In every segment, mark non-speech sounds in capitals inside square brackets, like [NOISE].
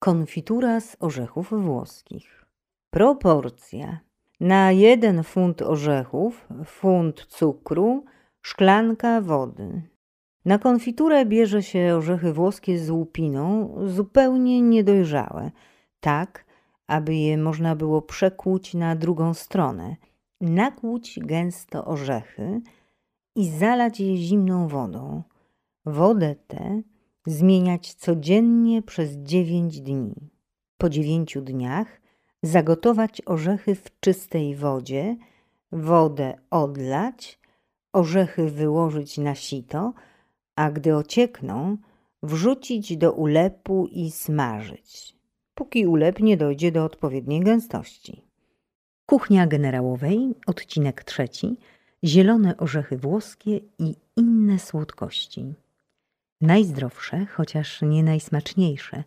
Konfitura z orzechów włoskich. Proporcja. Na jeden funt orzechów, funt cukru, szklanka wody. Na konfiturę bierze się orzechy włoskie z łupiną, zupełnie niedojrzałe, tak, aby je można było przekłuć na drugą stronę. Nakłuć gęsto orzechy i zalać je zimną wodą. Wodę tę zmieniać codziennie przez dziewięć dni. Po dziewięciu dniach zagotować orzechy w czystej wodzie, wodę odlać, orzechy wyłożyć na sito, a gdy ociekną, wrzucić do ulepu i smażyć, póki ulep nie dojdzie do odpowiedniej gęstości. Kuchnia generałowej, odcinek trzeci, zielone orzechy włoskie i inne słodkości. Najzdrowsze, chociaż nie najsmaczniejsze,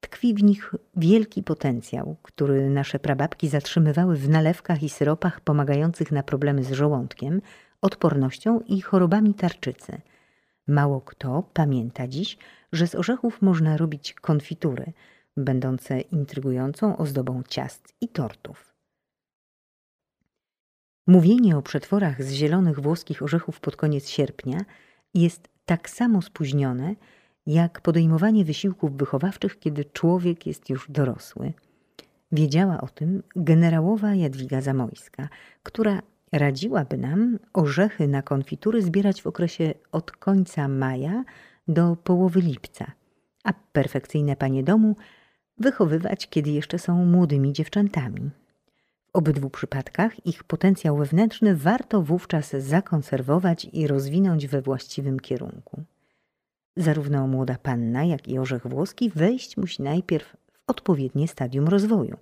tkwi w nich wielki potencjał, który nasze prababki zatrzymywały w nalewkach i syropach pomagających na problemy z żołądkiem, odpornością i chorobami tarczycy. Mało kto pamięta dziś, że z orzechów można robić konfitury, będące intrygującą ozdobą ciast i tortów. Mówienie o przetworach z zielonych włoskich orzechów pod koniec sierpnia jest tak samo spóźnione, jak podejmowanie wysiłków wychowawczych, kiedy człowiek jest już dorosły. Wiedziała o tym generałowa Jadwiga Zamojska, która radziłaby nam orzechy na konfitury zbierać w okresie od końca maja do połowy lipca, a perfekcyjne panie domu wychowywać, kiedy jeszcze są młodymi dziewczętami. Obydwu przypadkach ich potencjał wewnętrzny warto wówczas zakonserwować i rozwinąć we właściwym kierunku. Zarówno młoda panna, jak i orzech włoski wejść musi najpierw w odpowiednie stadium rozwoju,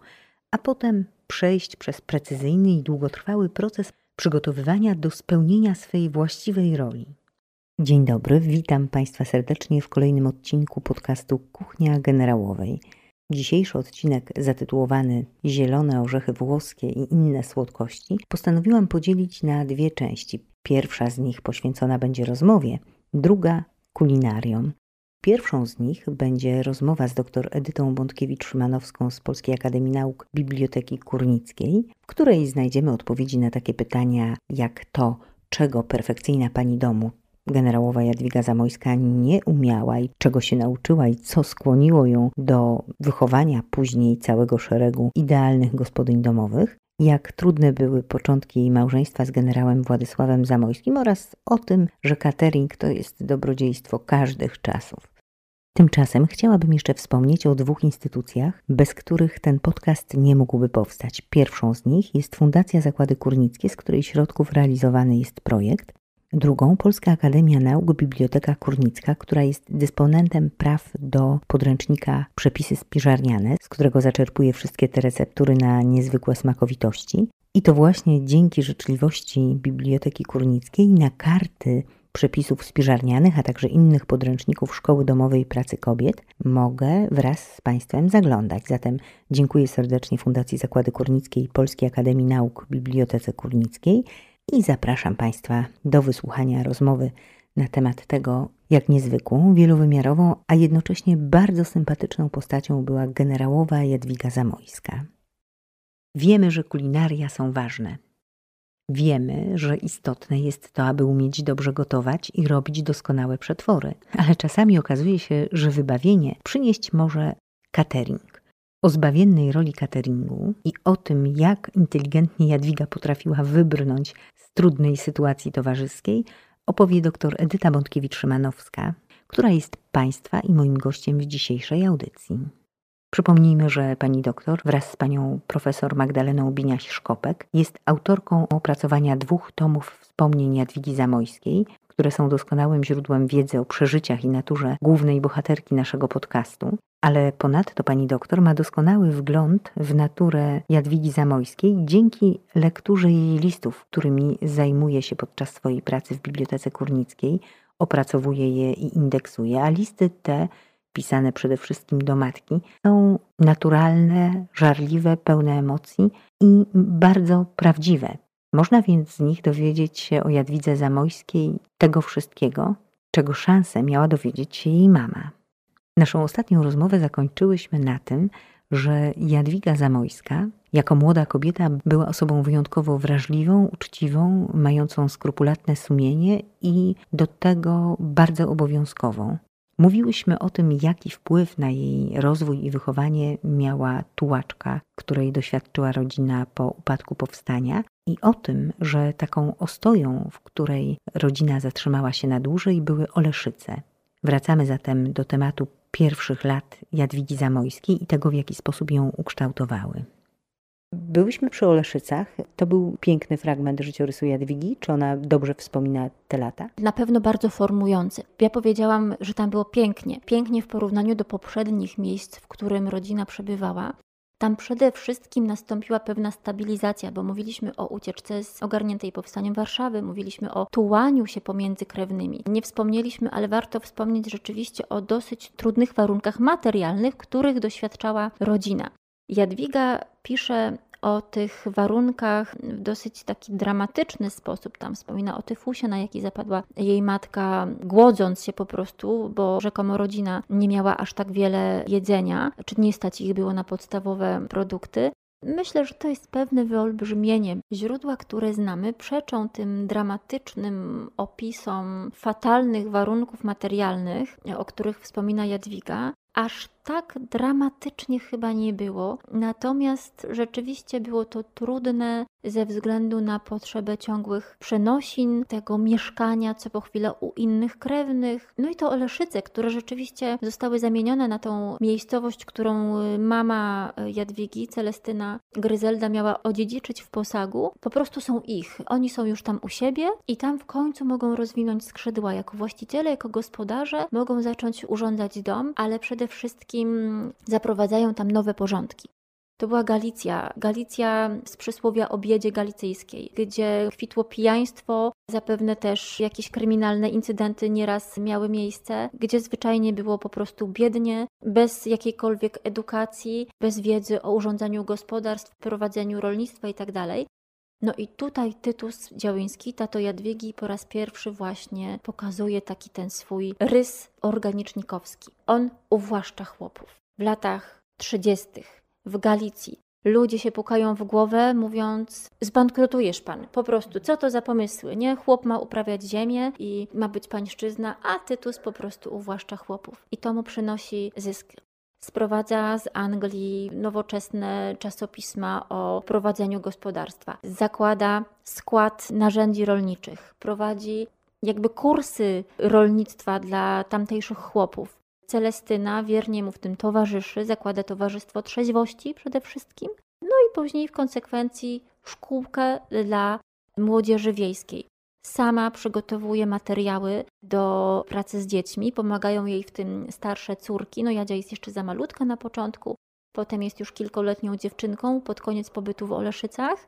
a potem przejść przez precyzyjny i długotrwały proces przygotowywania do spełnienia swej właściwej roli. Dzień dobry, witam Państwa serdecznie w kolejnym odcinku podcastu Kuchnia Generałowej – Dzisiejszy odcinek zatytułowany Zielone orzechy włoskie i inne słodkości postanowiłam podzielić na dwie części. Pierwsza z nich poświęcona będzie rozmowie, druga kulinariom. Pierwszą z nich będzie rozmowa z dr Edytą Bątkiewicz-Szymanowską z Polskiej Akademii Nauk Biblioteki Kurnickiej, w której znajdziemy odpowiedzi na takie pytania jak to, czego perfekcyjna pani domu generałowa Jadwiga Zamojska nie umiała i czego się nauczyła i co skłoniło ją do wychowania później całego szeregu idealnych gospodyń domowych, jak trudne były początki jej małżeństwa z generałem Władysławem Zamojskim oraz o tym, że catering to jest dobrodziejstwo każdych czasów. Tymczasem chciałabym jeszcze wspomnieć o dwóch instytucjach, bez których ten podcast nie mógłby powstać. Pierwszą z nich jest Fundacja Zakłady Kurnickie, z której środków realizowany jest projekt, Drugą Polska Akademia Nauk Biblioteka Kurnicka, która jest dysponentem praw do podręcznika Przepisy spiżarniane, z którego zaczerpuje wszystkie te receptury na niezwykłe smakowitości. I to właśnie dzięki życzliwości Biblioteki Kurnickiej na karty przepisów spiżarnianych, a także innych podręczników Szkoły Domowej Pracy Kobiet mogę wraz z Państwem zaglądać. Zatem dziękuję serdecznie Fundacji Zakłady Kurnickiej Polskiej Akademii Nauk Bibliotece Kurnickiej i zapraszam Państwa do wysłuchania rozmowy na temat tego, jak niezwykłą, wielowymiarową, a jednocześnie bardzo sympatyczną postacią była generałowa Jadwiga Zamojska. Wiemy, że kulinaria są ważne. Wiemy, że istotne jest to, aby umieć dobrze gotować i robić doskonałe przetwory, ale czasami okazuje się, że wybawienie przynieść może catering. O zbawiennej roli cateringu i o tym, jak inteligentnie Jadwiga potrafiła wybrnąć z trudnej sytuacji towarzyskiej, opowie dr Edyta Bątkiewicz-Szymanowska, która jest Państwa i moim gościem w dzisiejszej audycji. Przypomnijmy, że pani doktor wraz z panią profesor Magdaleną Biniaś-Szkopek jest autorką opracowania dwóch tomów wspomnień Jadwigi Zamojskiej, które są doskonałym źródłem wiedzy o przeżyciach i naturze głównej bohaterki naszego podcastu, ale ponadto pani doktor ma doskonały wgląd w naturę Jadwigi Zamojskiej dzięki lekturze jej listów, którymi zajmuje się podczas swojej pracy w Bibliotece Kurnickiej, opracowuje je i indeksuje, a listy te, pisane przede wszystkim do matki, są naturalne, żarliwe, pełne emocji i bardzo prawdziwe. Można więc z nich dowiedzieć się o Jadwidze Zamojskiej tego wszystkiego, czego szansę miała dowiedzieć się jej mama. Naszą ostatnią rozmowę zakończyłyśmy na tym, że Jadwiga Zamojska, jako młoda kobieta, była osobą wyjątkowo wrażliwą, uczciwą, mającą skrupulatne sumienie i do tego bardzo obowiązkową. Mówiłyśmy o tym, jaki wpływ na jej rozwój i wychowanie miała tułaczka, której doświadczyła rodzina po upadku powstania, i o tym, że taką ostoją, w której rodzina zatrzymała się na dłużej, były Oleszyce. Wracamy zatem do tematu pierwszych lat Jadwigi Zamojskiej i tego, w jaki sposób ją ukształtowały. Byłyśmy przy Oleszycach. To był piękny fragment życiorysu Jadwigi. Czy ona dobrze wspomina te lata? Na pewno bardzo formujący. Ja powiedziałam, że tam było pięknie. Pięknie w porównaniu do poprzednich miejsc, w którym rodzina przebywała. Tam przede wszystkim nastąpiła pewna stabilizacja, bo mówiliśmy o ucieczce z ogarniętej powstaniem Warszawy, mówiliśmy o tułaniu się pomiędzy krewnymi. Nie wspomnieliśmy, ale warto wspomnieć rzeczywiście o dosyć trudnych warunkach materialnych, których doświadczała rodzina. Jadwiga pisze o tych warunkach w dosyć taki dramatyczny sposób. Tam wspomina o tyfusie, na jaki zapadła jej matka, głodząc się po prostu, bo rzekomo rodzina nie miała aż tak wiele jedzenia, czy nie stać ich było na podstawowe produkty. Myślę, że to jest pewne wyolbrzymienie. Źródła, które znamy, przeczą tym dramatycznym opisom fatalnych warunków materialnych, o których wspomina Jadwiga. Aż tak dramatycznie chyba nie było, natomiast rzeczywiście było to trudne ze względu na potrzebę ciągłych przenosin, tego mieszkania co po chwilę u innych krewnych. No i to Oleszyce, które rzeczywiście zostały zamienione na tą miejscowość, którą y, mama y, Jadwigi, Celestyna Gryzelda miała odziedziczyć w posagu, po prostu są ich. Oni są już tam u siebie i tam w końcu mogą rozwinąć skrzydła jako właściciele, jako gospodarze, mogą zacząć urządzać dom, ale przede wszystkim zaprowadzają tam nowe porządki. To była Galicja, Galicja z przysłowia o biedzie galicyjskiej, gdzie kwitło pijaństwo, zapewne też jakieś kryminalne incydenty nieraz miały miejsce, gdzie zwyczajnie było po prostu biednie, bez jakiejkolwiek edukacji, bez wiedzy o urządzaniu gospodarstw, prowadzeniu rolnictwa itd. No i tutaj Tytus Działyński, tato Jadwigi, po raz pierwszy właśnie pokazuje taki ten swój rys organicznikowski. On uwłaszcza chłopów. W latach 30. w Galicji ludzie się pukają w głowę, mówiąc: Zbankrutujesz pan, po prostu, co to za pomysły? Nie, chłop ma uprawiać ziemię i ma być pańszczyzna, a Tytus po prostu uwłaszcza chłopów. I to mu przynosi zysk sprowadza z Anglii nowoczesne czasopisma o prowadzeniu gospodarstwa, zakłada skład narzędzi rolniczych, prowadzi jakby kursy rolnictwa dla tamtejszych chłopów. Celestyna wiernie mu w tym towarzyszy, zakłada Towarzystwo Trzeźwości przede wszystkim, no i później w konsekwencji szkółkę dla młodzieży wiejskiej. Sama przygotowuje materiały do pracy z dziećmi, pomagają jej w tym starsze córki. No Jadzia jest jeszcze za malutka na początku, potem jest już kilkoletnią dziewczynką pod koniec pobytu w Oleszycach.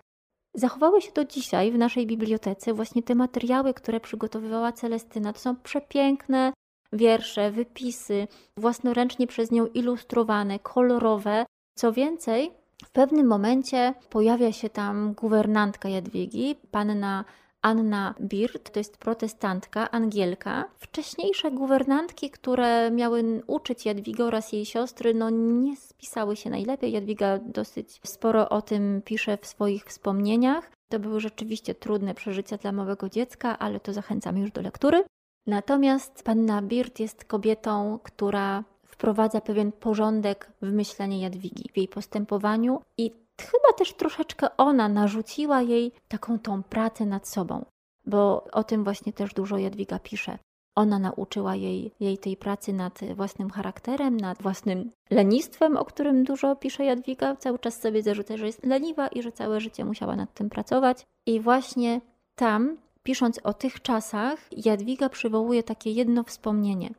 Zachowały się do dzisiaj w naszej bibliotece właśnie te materiały, które przygotowywała Celestyna. To są przepiękne wiersze, wypisy, własnoręcznie przez nią ilustrowane, kolorowe. Co więcej, w pewnym momencie pojawia się tam guwernantka Jadwigi, panna Anna Birt to jest protestantka, Angielka. Wcześniejsze guwernantki, które miały uczyć Jadwigę oraz jej siostry, no nie spisały się najlepiej. Jadwiga dosyć sporo o tym pisze w swoich wspomnieniach. To były rzeczywiście trudne przeżycia dla małego dziecka, ale to zachęcamy już do lektury. Natomiast panna Birt jest kobietą, która wprowadza pewien porządek w myślenie Jadwigi, w jej postępowaniu i chyba też troszeczkę ona narzuciła jej taką tą pracę nad sobą, bo o tym właśnie też dużo Jadwiga pisze. Ona nauczyła jej, jej tej pracy nad własnym charakterem, nad własnym lenistwem, o którym dużo pisze Jadwiga. Cały czas sobie zarzuca, że jest leniwa i że całe życie musiała nad tym pracować. I właśnie tam, pisząc o tych czasach, Jadwiga przywołuje takie jedno wspomnienie.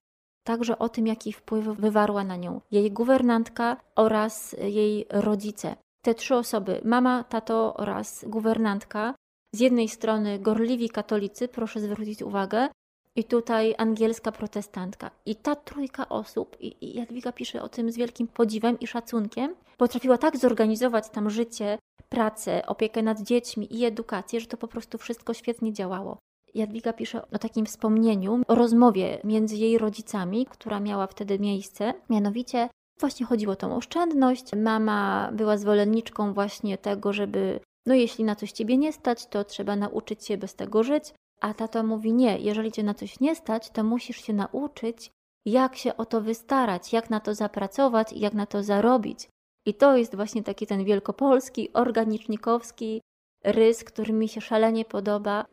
Także o tym, jaki wpływ wywarła na nią jej guwernantka oraz jej rodzice te trzy osoby, mama, tato oraz guwernantka, z jednej strony gorliwi katolicy, proszę zwrócić uwagę, i tutaj angielska protestantka. I ta trójka osób, i Jadwiga pisze o tym z wielkim podziwem i szacunkiem, potrafiła tak zorganizować tam życie, pracę, opiekę nad dziećmi i edukację, że to po prostu wszystko świetnie działało. Jadwiga pisze o takim wspomnieniu, o rozmowie między jej rodzicami, która miała wtedy miejsce. Mianowicie właśnie chodziło o tą oszczędność. Mama była zwolenniczką właśnie tego, żeby, no jeśli na coś ciebie nie stać, to trzeba nauczyć się bez tego żyć. A tato mówi: Nie, jeżeli cię na coś nie stać, to musisz się nauczyć, jak się o to wystarać, jak na to zapracować i jak na to zarobić. I to jest właśnie taki ten wielkopolski, organicznikowski rys, który mi się szalenie podoba.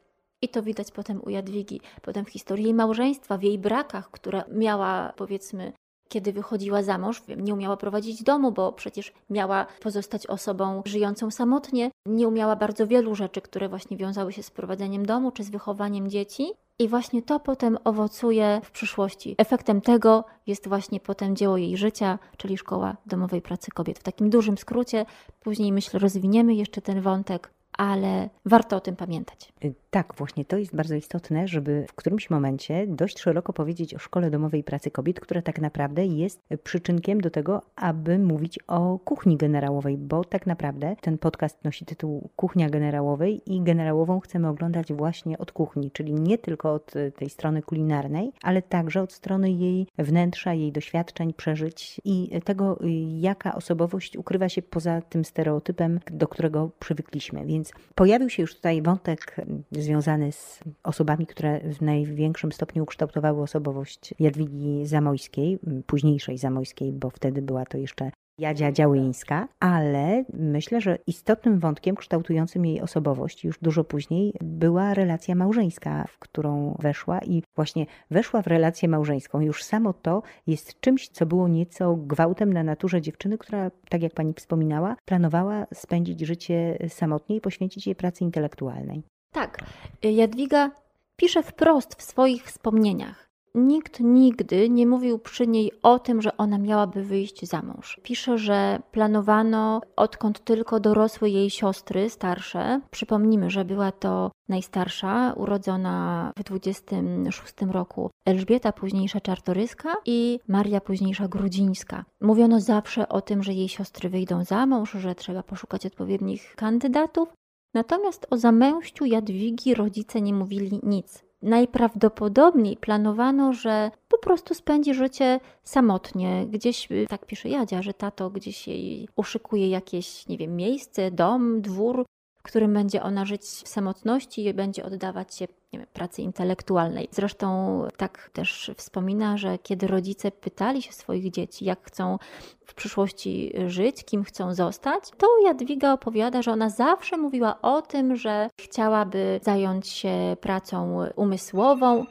I to widać potem u Jadwigi, potem w historii jej małżeństwa, w jej brakach, które miała, powiedzmy, kiedy wychodziła za mąż, nie umiała prowadzić domu, bo przecież miała pozostać osobą żyjącą samotnie, nie umiała bardzo wielu rzeczy, które właśnie wiązały się z prowadzeniem domu czy z wychowaniem dzieci. I właśnie to potem owocuje w przyszłości. Efektem tego jest właśnie potem dzieło jej życia, czyli Szkoła Domowej Pracy Kobiet. W takim dużym skrócie, później myślę, rozwiniemy jeszcze ten wątek, ale warto o tym pamiętać. Tak, właśnie to jest bardzo istotne, żeby w którymś momencie dość szeroko powiedzieć o Szkole Domowej Pracy Kobiet, która tak naprawdę jest przyczynkiem do tego, aby mówić o kuchni generałowej, bo tak naprawdę ten podcast nosi tytuł Kuchnia Generałowej i generałową chcemy oglądać właśnie od kuchni, czyli nie tylko od y, tej strony kulinarnej, ale także od strony jej wnętrza, jej doświadczeń, przeżyć i tego, y, jaka osobowość ukrywa się poza tym stereotypem, do którego przywykliśmy. Więc pojawił się już tutaj wątek związany z osobami, które w największym stopniu ukształtowały osobowość Jadwigi Zamojskiej, późniejszej Zamojskiej, bo wtedy była to jeszcze Jadzia Działyńska, ale myślę, że istotnym wątkiem kształtującym jej osobowość już dużo później była relacja małżeńska, w którą weszła i właśnie weszła w relację małżeńską. Już samo to jest czymś, co było nieco gwałtem na naturze dziewczyny, która, tak jak pani wspominała, planowała spędzić życie samotnie i poświęcić je pracy intelektualnej. Tak, Jadwiga pisze wprost w swoich wspomnieniach. Nikt nigdy nie mówił przy niej o tym, że ona miałaby wyjść za mąż. Pisze, że planowano, odkąd tylko dorosły jej siostry starsze. Przypomnijmy, że była to najstarsza, urodzona w 26 roku Elżbieta, późniejsza Czartoryska i Maria, późniejsza Grudzińska. Mówiono zawsze o tym, że jej siostry wyjdą za mąż, że trzeba poszukać odpowiednich kandydatów, Natomiast o zamęściu Jadwigi rodzice nie mówili nic. Najprawdopodobniej planowano, że po prostu spędzi życie samotnie. Gdzieś, tak pisze Jadzia, że tato gdzieś jej uszykuje jakieś, nie wiem, miejsce, dom, dwór, w którym będzie ona żyć w samotności i będzie oddawać się nie wiem, pracy intelektualnej. Zresztą tak też wspomina, że kiedy rodzice pytali się swoich dzieci, jak chcą w przyszłości żyć, kim chcą zostać, to Jadwiga opowiada, że ona zawsze mówiła o tym, że chciałaby zająć się pracą umysłową.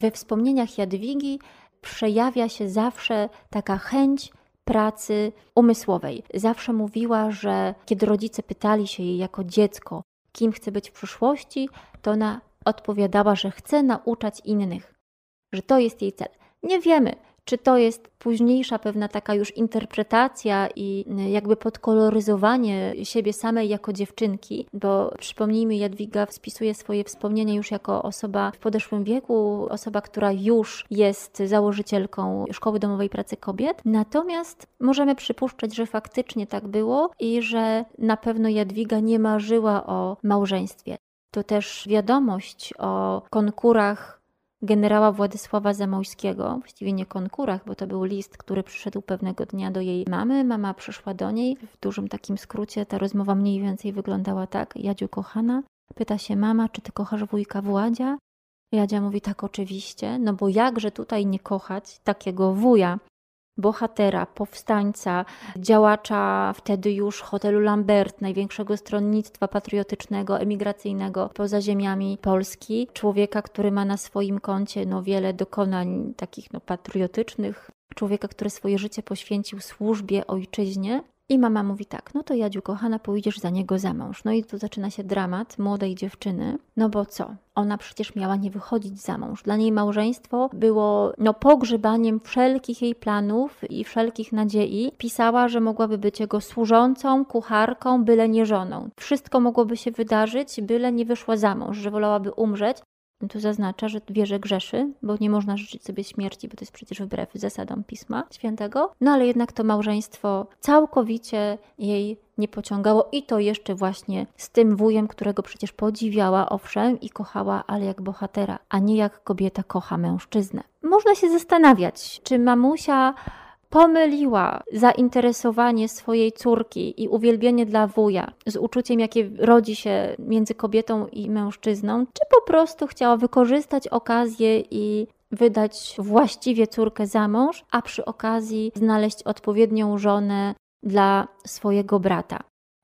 We wspomnieniach Jadwigi przejawia się zawsze taka chęć pracy umysłowej. Zawsze mówiła, że kiedy rodzice pytali się jej jako dziecko, kim chce być w przyszłości, to ona odpowiadała, że chce nauczać innych, że to jest jej cel. Nie wiemy, czy to jest późniejsza pewna taka już interpretacja i y, jakby podkoloryzowanie siebie samej jako dziewczynki, bo przypomnijmy, Jadwiga spisuje swoje wspomnienia już jako osoba w podeszłym wieku, osoba, która już jest założycielką Szkoły Domowej Pracy Kobiet. Natomiast możemy przypuszczać, że faktycznie tak było i że na pewno Jadwiga nie marzyła o małżeństwie. To też wiadomość o konkurach generała Władysława Zamojskiego, właściwie nie konkurach, bo to był list, który przyszedł pewnego dnia do jej mamy. Mama przyszła do niej. W dużym takim skrócie ta rozmowa mniej więcej wyglądała tak: Jadziu, kochana, pyta się mama, czy ty kochasz wujka Władzia? Jadzia mówi tak, oczywiście, no bo jakże tutaj nie kochać takiego wuja, bohatera, powstańca, działacza wtedy już hotelu Lambert, największego stronnictwa patriotycznego, emigracyjnego poza ziemiami Polski, człowieka, który ma na swoim koncie no, wiele dokonań takich no, patriotycznych, człowieka, który swoje życie poświęcił służbie ojczyźnie. I mama mówi tak, no to Jadziu kochana, pójdziesz za niego za mąż. No i tu zaczyna się dramat młodej dziewczyny, no bo co? Ona przecież miała nie wychodzić za mąż. Dla niej małżeństwo było no, pogrzebaniem wszelkich jej planów i wszelkich nadziei. Pisała, że mogłaby być jego służącą, kucharką, byle nie żoną. Wszystko mogłoby się wydarzyć, byle nie wyszła za mąż, że wolałaby umrzeć, Tu zaznacza, że wie, że grzeszy, bo nie można życzyć sobie śmierci, bo to jest przecież wbrew zasadom Pisma Świętego. No ale jednak to małżeństwo całkowicie jej nie pociągało i to jeszcze właśnie z tym wujem, którego przecież podziwiała, owszem, i kochała, ale jak bohatera, a nie jak kobieta kocha mężczyznę. Można się zastanawiać, czy mamusia pomyliła zainteresowanie swojej córki i uwielbienie dla wuja z uczuciem, jakie rodzi się między kobietą i mężczyzną, czy po prostu chciała wykorzystać okazję i wydać właściwie córkę za mąż, a przy okazji znaleźć odpowiednią żonę dla swojego brata.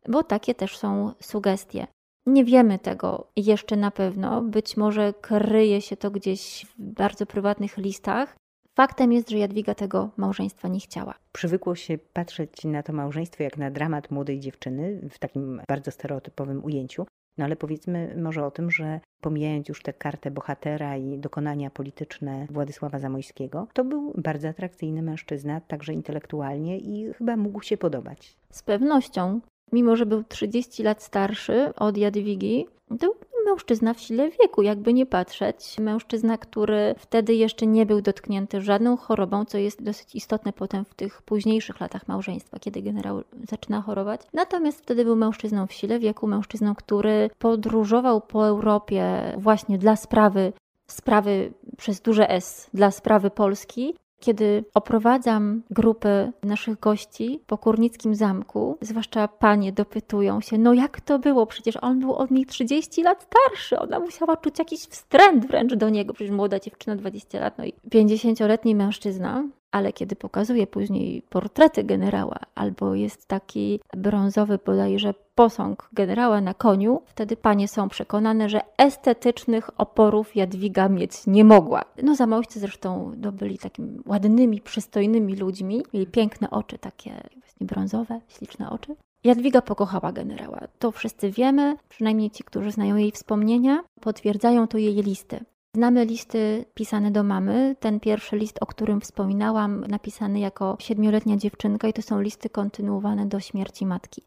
Bo takie też są sugestie. Nie wiemy tego jeszcze na pewno. Być może kryje się to gdzieś w bardzo prywatnych listach, Faktem jest, że Jadwiga tego małżeństwa nie chciała. Przywykło się patrzeć na to małżeństwo jak na dramat młodej dziewczyny w takim bardzo stereotypowym ujęciu. No ale powiedzmy może o tym, że pomijając już tę kartę bohatera i dokonania polityczne Władysława Zamojskiego, to był bardzo atrakcyjny mężczyzna, także intelektualnie i chyba mógł się podobać. Z pewnością. Mimo, że był 30 lat starszy od Jadwigi, to mężczyzna w sile wieku, jakby nie patrzeć. Mężczyzna, który wtedy jeszcze nie był dotknięty żadną chorobą, co jest dosyć istotne potem w tych późniejszych latach małżeństwa, kiedy generał zaczyna chorować. Natomiast wtedy był mężczyzną w sile wieku, mężczyzną, który podróżował po Europie właśnie dla sprawy sprawy przez duże S dla sprawy Polski kiedy oprowadzam grupy naszych gości po Kurnickim Zamku, zwłaszcza panie dopytują się, no jak to było? Przecież on był od niej 30 lat starszy, ona musiała czuć jakiś wstręt wręcz do niego, przecież młoda dziewczyna 20 lat, no i 50-letni mężczyzna, ale kiedy pokazuje później portrety generała, albo jest taki brązowy bodajże posąg generała na koniu, wtedy panie są przekonane, że estetycznych oporów Jadwiga mieć nie mogła. No zamojscy zresztą no, byli takimi ładnymi, przystojnymi ludźmi, mieli piękne oczy, takie właśnie brązowe, śliczne oczy. Jadwiga pokochała generała. To wszyscy wiemy, przynajmniej ci, którzy znają jej wspomnienia, potwierdzają to jej listy. Znamy listy pisane do mamy. Ten pierwszy list, o którym wspominałam, napisany jako siedmioletnia dziewczynka, i to są listy kontynuowane do śmierci matki.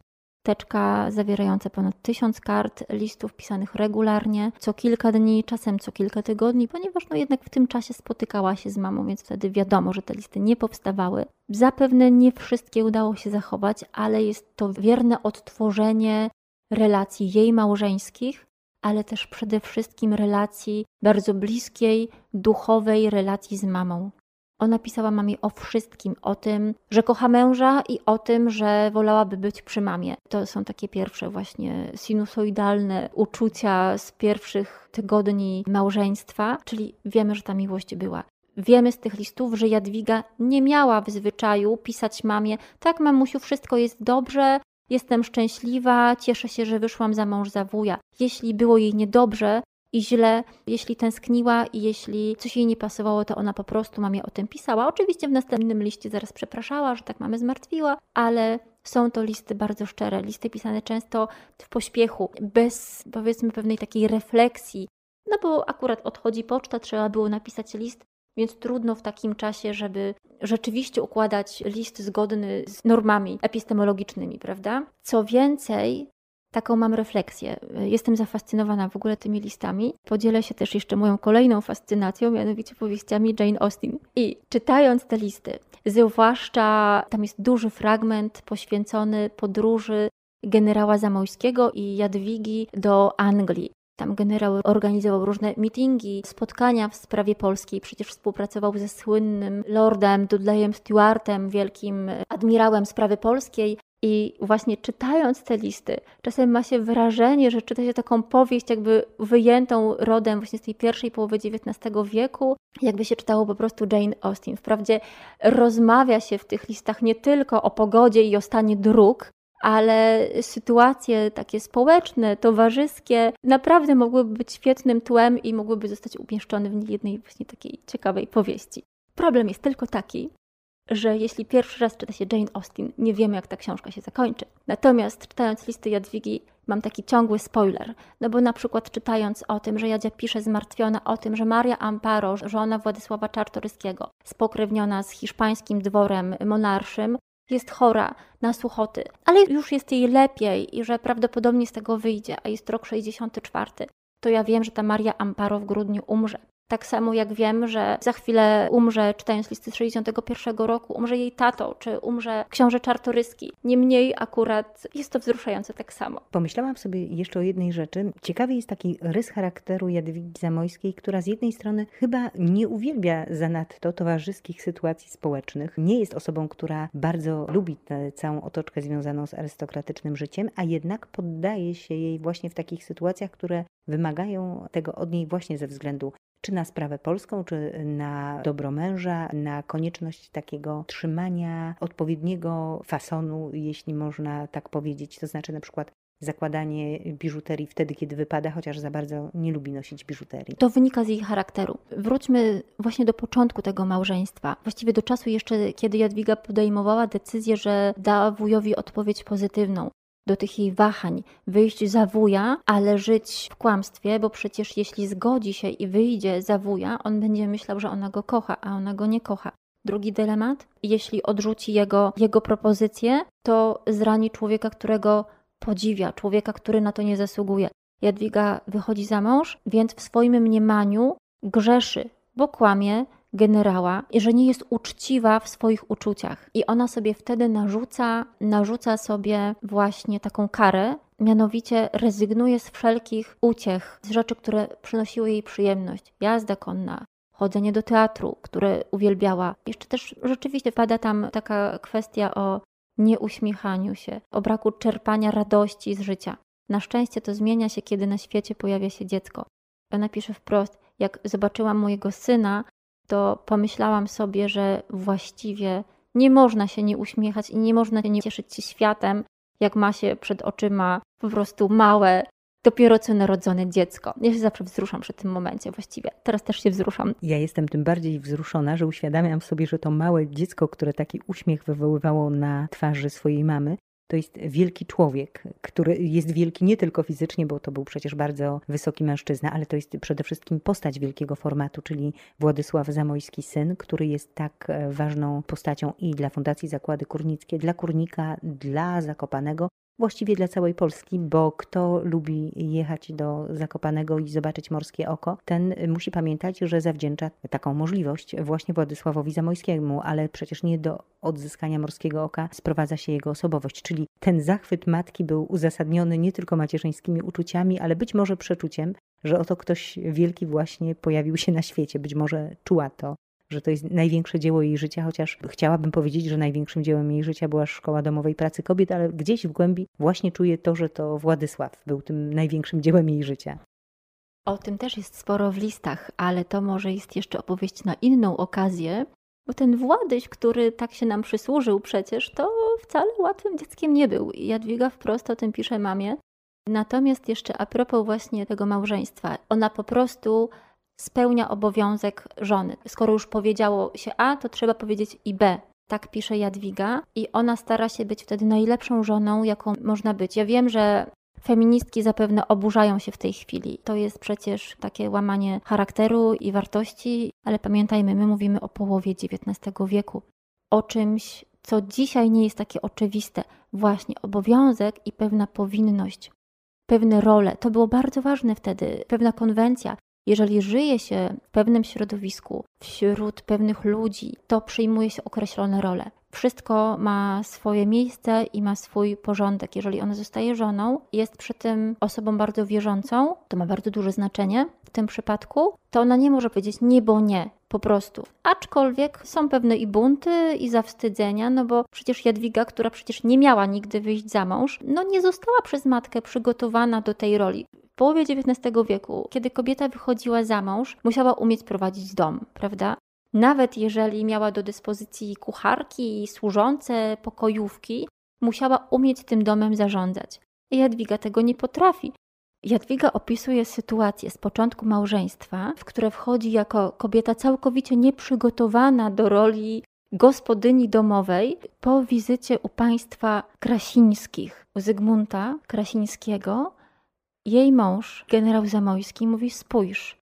Teczka zawierająca ponad tysiąc kart, listów pisanych regularnie, co kilka dni, czasem co kilka tygodni, ponieważ no jednak w tym czasie spotykała się z mamą, więc wtedy wiadomo, że te listy nie powstawały. Zapewne nie wszystkie udało się zachować, ale jest to wierne odtworzenie relacji jej małżeńskich ale też przede wszystkim relacji bardzo bliskiej, duchowej relacji z mamą. Ona pisała mamie o wszystkim, o tym, że kocha męża i o tym, że wolałaby być przy mamie. To są takie pierwsze właśnie sinusoidalne uczucia z pierwszych tygodni małżeństwa, czyli wiemy, że ta miłość była. Wiemy z tych listów, że Jadwiga nie miała w zwyczaju pisać mamie: Tak, mamusiu, wszystko jest dobrze, Jestem szczęśliwa, cieszę się, że wyszłam za mąż za wuja. Jeśli było jej niedobrze i źle, jeśli tęskniła i jeśli coś jej nie pasowało, to ona po prostu mamie o tym pisała. Oczywiście w następnym liście zaraz przepraszała, że tak mamy zmartwiła, ale są to listy bardzo szczere, listy pisane często w pośpiechu, bez powiedzmy pewnej takiej refleksji. No bo akurat odchodzi poczta, trzeba było napisać list, więc trudno w takim czasie, żeby rzeczywiście układać list zgodny z normami epistemologicznymi, prawda? Co więcej, taką mam refleksję. Jestem zafascynowana w ogóle tymi listami. Podzielę się też jeszcze moją kolejną fascynacją, mianowicie powieściami Jane Austen. I czytając te listy, zwłaszcza tam jest duży fragment poświęcony podróży generała Zamojskiego i Jadwigi do Anglii. Tam generał organizował różne meetingi, spotkania w sprawie polskiej. Przecież współpracował ze słynnym lordem Dudleyem Stewartem, wielkim admirałem sprawy polskiej. I właśnie czytając te listy, czasem ma się wrażenie, że czyta się taką powieść, jakby wyjętą rodem właśnie z tej pierwszej połowy XIX wieku, jakby się czytało po prostu Jane Austen. Wprawdzie rozmawia się w tych listach nie tylko o pogodzie i o stanie dróg, ale sytuacje takie społeczne, towarzyskie naprawdę mogłyby być świetnym tłem i mogłyby zostać umieszczone w jednej właśnie takiej ciekawej powieści. Problem jest tylko taki, że jeśli pierwszy raz czyta się Jane Austen, nie wiemy, jak ta książka się zakończy. Natomiast czytając listy Jadwigi, mam taki ciągły spoiler. No bo na przykład czytając o tym, że Jadzia pisze zmartwiona o tym, że Maria Amparo, żona Władysława Czartoryskiego, spokrewniona z hiszpańskim dworem monarszym, jest chora na suchoty, ale już jest jej lepiej i że prawdopodobnie z tego wyjdzie, a jest rok 64, to ja wiem, że ta Maria Amparo w grudniu umrze. Tak samo jak wiem, że za chwilę umrze, czytając listy z 61 roku, umrze jej tato, czy umrze książę Czartoryski. Niemniej akurat jest to wzruszające tak samo. Pomyślałam sobie jeszcze o jednej rzeczy. Ciekawy jest taki rys charakteru Jadwigi Zamojskiej, która z jednej strony chyba nie uwielbia zanadto towarzyskich sytuacji społecznych. Nie jest osobą, która bardzo lubi tę całą otoczkę związaną z arystokratycznym życiem, a jednak poddaje się jej właśnie w takich sytuacjach, które wymagają tego od niej właśnie ze względu czy na sprawę polską, czy na dobro męża, na konieczność takiego trzymania odpowiedniego fasonu, jeśli można tak powiedzieć. To znaczy na przykład zakładanie biżuterii wtedy, kiedy wypada, chociaż za bardzo nie lubi nosić biżuterii. To wynika z jej charakteru. Wróćmy właśnie do początku tego małżeństwa. Właściwie do czasu jeszcze, kiedy Jadwiga podejmowała decyzję, że da wujowi odpowiedź pozytywną do tych jej wahań, wyjść za wuja, ale żyć w kłamstwie, bo przecież jeśli zgodzi się i wyjdzie za wuja, on będzie myślał, że ona go kocha, a ona go nie kocha. Drugi dylemat, jeśli odrzuci jego, jego propozycję, to zrani człowieka, którego podziwia, człowieka, który na to nie zasługuje. Jadwiga wychodzi za mąż, więc w swoim mniemaniu grzeszy, bo kłamie, generała że nie jest uczciwa w swoich uczuciach. I ona sobie wtedy narzuca, narzuca sobie właśnie taką karę, mianowicie rezygnuje z wszelkich uciech, z rzeczy, które przynosiły jej przyjemność. Jazda konna, chodzenie do teatru, które uwielbiała. Jeszcze też rzeczywiście pada tam taka kwestia o nieuśmiechaniu się, o braku czerpania radości z życia. Na szczęście to zmienia się, kiedy na świecie pojawia się dziecko. Ona pisze wprost: Jak zobaczyłam mojego syna, to pomyślałam sobie, że właściwie nie można się nie uśmiechać i nie można nie cieszyć się światem, jak ma się przed oczyma po prostu małe, dopiero co narodzone dziecko. Ja się zawsze wzruszam przy tym momencie właściwie. Teraz też się wzruszam. Ja jestem tym bardziej wzruszona, że uświadamiam sobie, że to małe dziecko, które taki uśmiech wywoływało na twarzy swojej mamy, to jest wielki człowiek, który jest wielki nie tylko fizycznie, bo to był przecież bardzo wysoki mężczyzna, ale to jest przede wszystkim postać wielkiego formatu, czyli Władysław Zamojski syn, który jest tak e, ważną postacią i dla Fundacji Zakłady Kurnickie, dla Kurnika, dla Zakopanego, właściwie dla całej Polski, bo kto lubi jechać do Zakopanego i zobaczyć morskie oko, ten musi pamiętać, że zawdzięcza taką możliwość właśnie Władysławowi Zamojskiemu, ale przecież nie do odzyskania morskiego oka sprowadza się jego osobowość, czyli ten zachwyt matki był uzasadniony nie tylko macierzyńskimi uczuciami, ale być może przeczuciem, że oto ktoś wielki właśnie pojawił się na świecie, być może czuła to że to jest największe dzieło jej życia, chociaż chciałabym powiedzieć, że największym dziełem jej życia była Szkoła Domowej Pracy Kobiet, ale gdzieś w głębi właśnie czuję to, że to Władysław był tym największym dziełem jej życia. O tym też jest sporo w listach, ale to może jest jeszcze opowieść na inną okazję, bo ten Władyś, który tak się nam przysłużył przecież, to wcale łatwym dzieckiem nie był. Jadwiga wprost o tym pisze mamie. Natomiast jeszcze a propos właśnie tego małżeństwa, ona po prostu spełnia obowiązek żony. Skoro już powiedziało się A, to trzeba powiedzieć i B. Tak pisze Jadwiga, i ona stara się być wtedy najlepszą żoną, jaką można być. Ja wiem, że feministki zapewne oburzają się w tej chwili. To jest przecież takie łamanie charakteru i wartości, ale pamiętajmy, my mówimy o połowie XIX wieku, o czymś, co dzisiaj nie jest takie oczywiste. Właśnie obowiązek i pewna powinność, pewne role. To było bardzo ważne wtedy, pewna konwencja. Jeżeli żyje się w pewnym środowisku, wśród pewnych ludzi, to przyjmuje się określone role. Wszystko ma swoje miejsce i ma swój porządek. Jeżeli ona zostaje żoną, jest przy tym osobą bardzo wierzącą, to ma bardzo duże znaczenie w tym przypadku, to ona nie może powiedzieć nie, bo nie, po prostu. Aczkolwiek są pewne i bunty, i zawstydzenia, no bo przecież Jadwiga, która przecież nie miała nigdy wyjść za mąż, no nie została przez matkę przygotowana do tej roli połowie XIX wieku, kiedy kobieta wychodziła za mąż, musiała umieć prowadzić dom, prawda? Nawet jeżeli miała do dyspozycji kucharki, służące, pokojówki, musiała umieć tym domem zarządzać. Jadwiga tego nie potrafi. Jadwiga opisuje sytuację z początku małżeństwa, w które wchodzi jako kobieta całkowicie nieprzygotowana do roli gospodyni domowej po wizycie u państwa Krasińskich, Zygmunta Krasińskiego, jej mąż, generał Zamojski, mówi: Spójrz.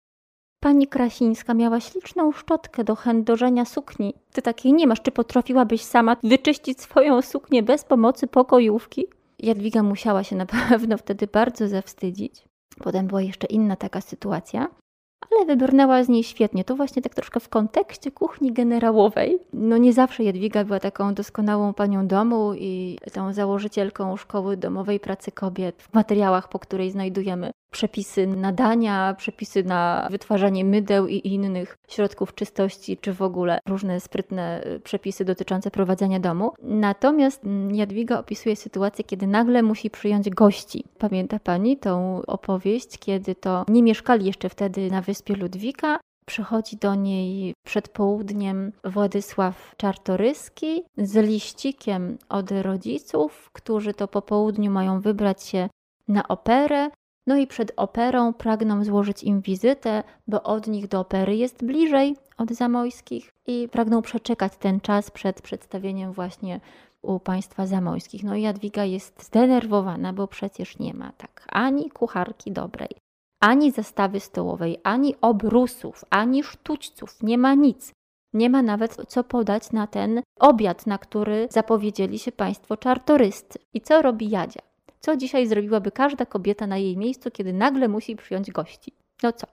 Pani Krasińska miała śliczną szczotkę do chędożenia sukni. Ty takiej nie masz. Czy potrafiłabyś sama wyczyścić swoją suknię bez pomocy pokojówki? Jadwiga musiała się na [LAUGHS] pewno wtedy bardzo zawstydzić. Potem była jeszcze inna taka sytuacja, ale wybrnęła z niej świetnie. To właśnie tak troszkę w kontekście kuchni generałowej. No nie zawsze Jadwiga była taką doskonałą panią domu i tą założycielką szkoły domowej pracy kobiet w materiałach, po której znajdujemy przepisy na dania, przepisy na wytwarzanie mydeł i innych środków czystości, czy w ogóle różne sprytne y, przepisy dotyczące prowadzenia domu. Natomiast Jadwiga opisuje sytuację, kiedy nagle musi przyjąć gości. Pamięta pani tą opowieść, kiedy to nie mieszkali jeszcze wtedy na wyspie Ludwika, Przychodzi do niej przed południem Władysław Czartoryski z liścikiem od rodziców, którzy to po południu mają wybrać się na operę. No i przed operą pragną złożyć im wizytę, bo od nich do opery jest bliżej od zamojskich i pragną przeczekać ten czas przed przedstawieniem właśnie u państwa zamojskich. No i Jadwiga jest zdenerwowana, bo przecież nie ma tak ani kucharki dobrej, ani zastawy stołowej, ani obrusów, ani sztućców, nie ma nic. Nie ma nawet co podać na ten obiad, na który zapowiedzieli się państwo czartoryscy. I co robi Jadzia? Co dzisiaj zrobiłaby każda kobieta na jej miejscu, kiedy nagle musi przyjąć gości? No co?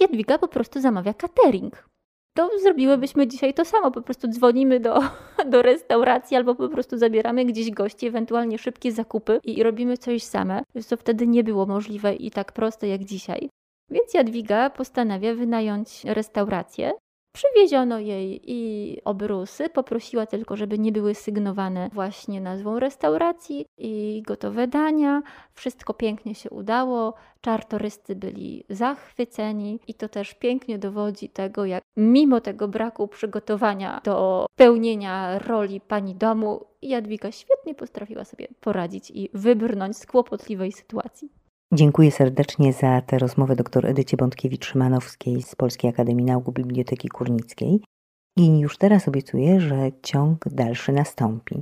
Jadwiga po prostu zamawia catering. To zrobiłybyśmy dzisiaj to samo, po prostu dzwonimy do, [LAUGHS] do restauracji albo po prostu zabieramy gdzieś gości, ewentualnie szybkie zakupy i robimy coś same, co wtedy nie było możliwe i tak proste jak dzisiaj. Więc Jadwiga postanawia wynająć restaurację Przywieziono jej i obrusy, poprosiła tylko, żeby nie były sygnowane właśnie nazwą restauracji i gotowe dania. Wszystko pięknie się udało, czartoryscy byli zachwyceni i to też pięknie dowodzi tego, jak mimo tego braku przygotowania do pełnienia roli pani domu, Jadwiga świetnie potrafiła sobie poradzić i wybrnąć z kłopotliwej sytuacji. Dziękuję serdecznie za tę rozmowę dr Edycie Bątkiewicz-Szymanowskiej z Polskiej Akademii Nauk Biblioteki Kurnickiej. I już teraz obiecuję, że ciąg dalszy nastąpi.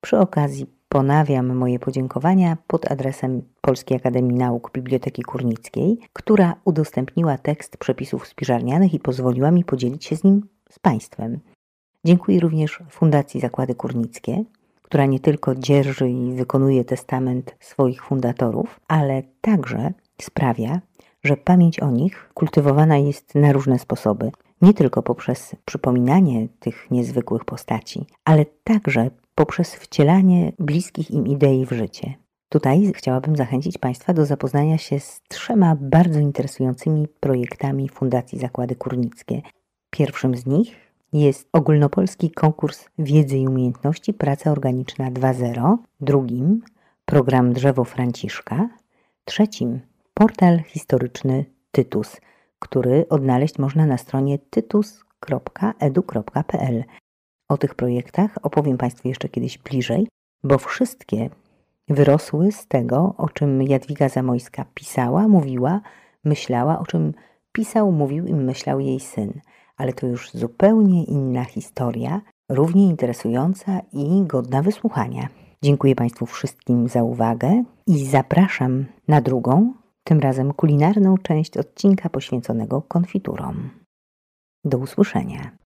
Przy okazji ponawiam moje podziękowania pod adresem Polskiej Akademii Nauk Biblioteki Kurnickiej, która udostępniła tekst przepisów spiżarnianych i pozwoliła mi podzielić się z nim z Państwem. Dziękuję również Fundacji Zakłady Kurnickie, która nie tylko dzierży i wykonuje testament swoich fundatorów, ale także sprawia, że pamięć o nich kultywowana jest na różne sposoby. Nie tylko poprzez przypominanie tych niezwykłych postaci, ale także poprzez wcielanie bliskich im idei w życie. Tutaj chciałabym zachęcić Państwa do zapoznania się z trzema bardzo interesującymi projektami Fundacji Zakłady Kurnickie. Pierwszym z nich jest ogólnopolski konkurs wiedzy i umiejętności Praca Organiczna 2.0, drugim program Drzewo Franciszka, trzecim portal historyczny Tytus, który odnaleźć można na stronie tytus.edu.pl. O tych projektach opowiem Państwu jeszcze kiedyś bliżej, bo wszystkie wyrosły z tego, o czym Jadwiga Zamojska pisała, mówiła, myślała, o czym pisał, mówił i myślał jej syn ale to już zupełnie inna historia, równie interesująca i godna wysłuchania. Dziękuję Państwu wszystkim za uwagę i zapraszam na drugą, tym razem kulinarną część odcinka poświęconego konfiturom. Do usłyszenia.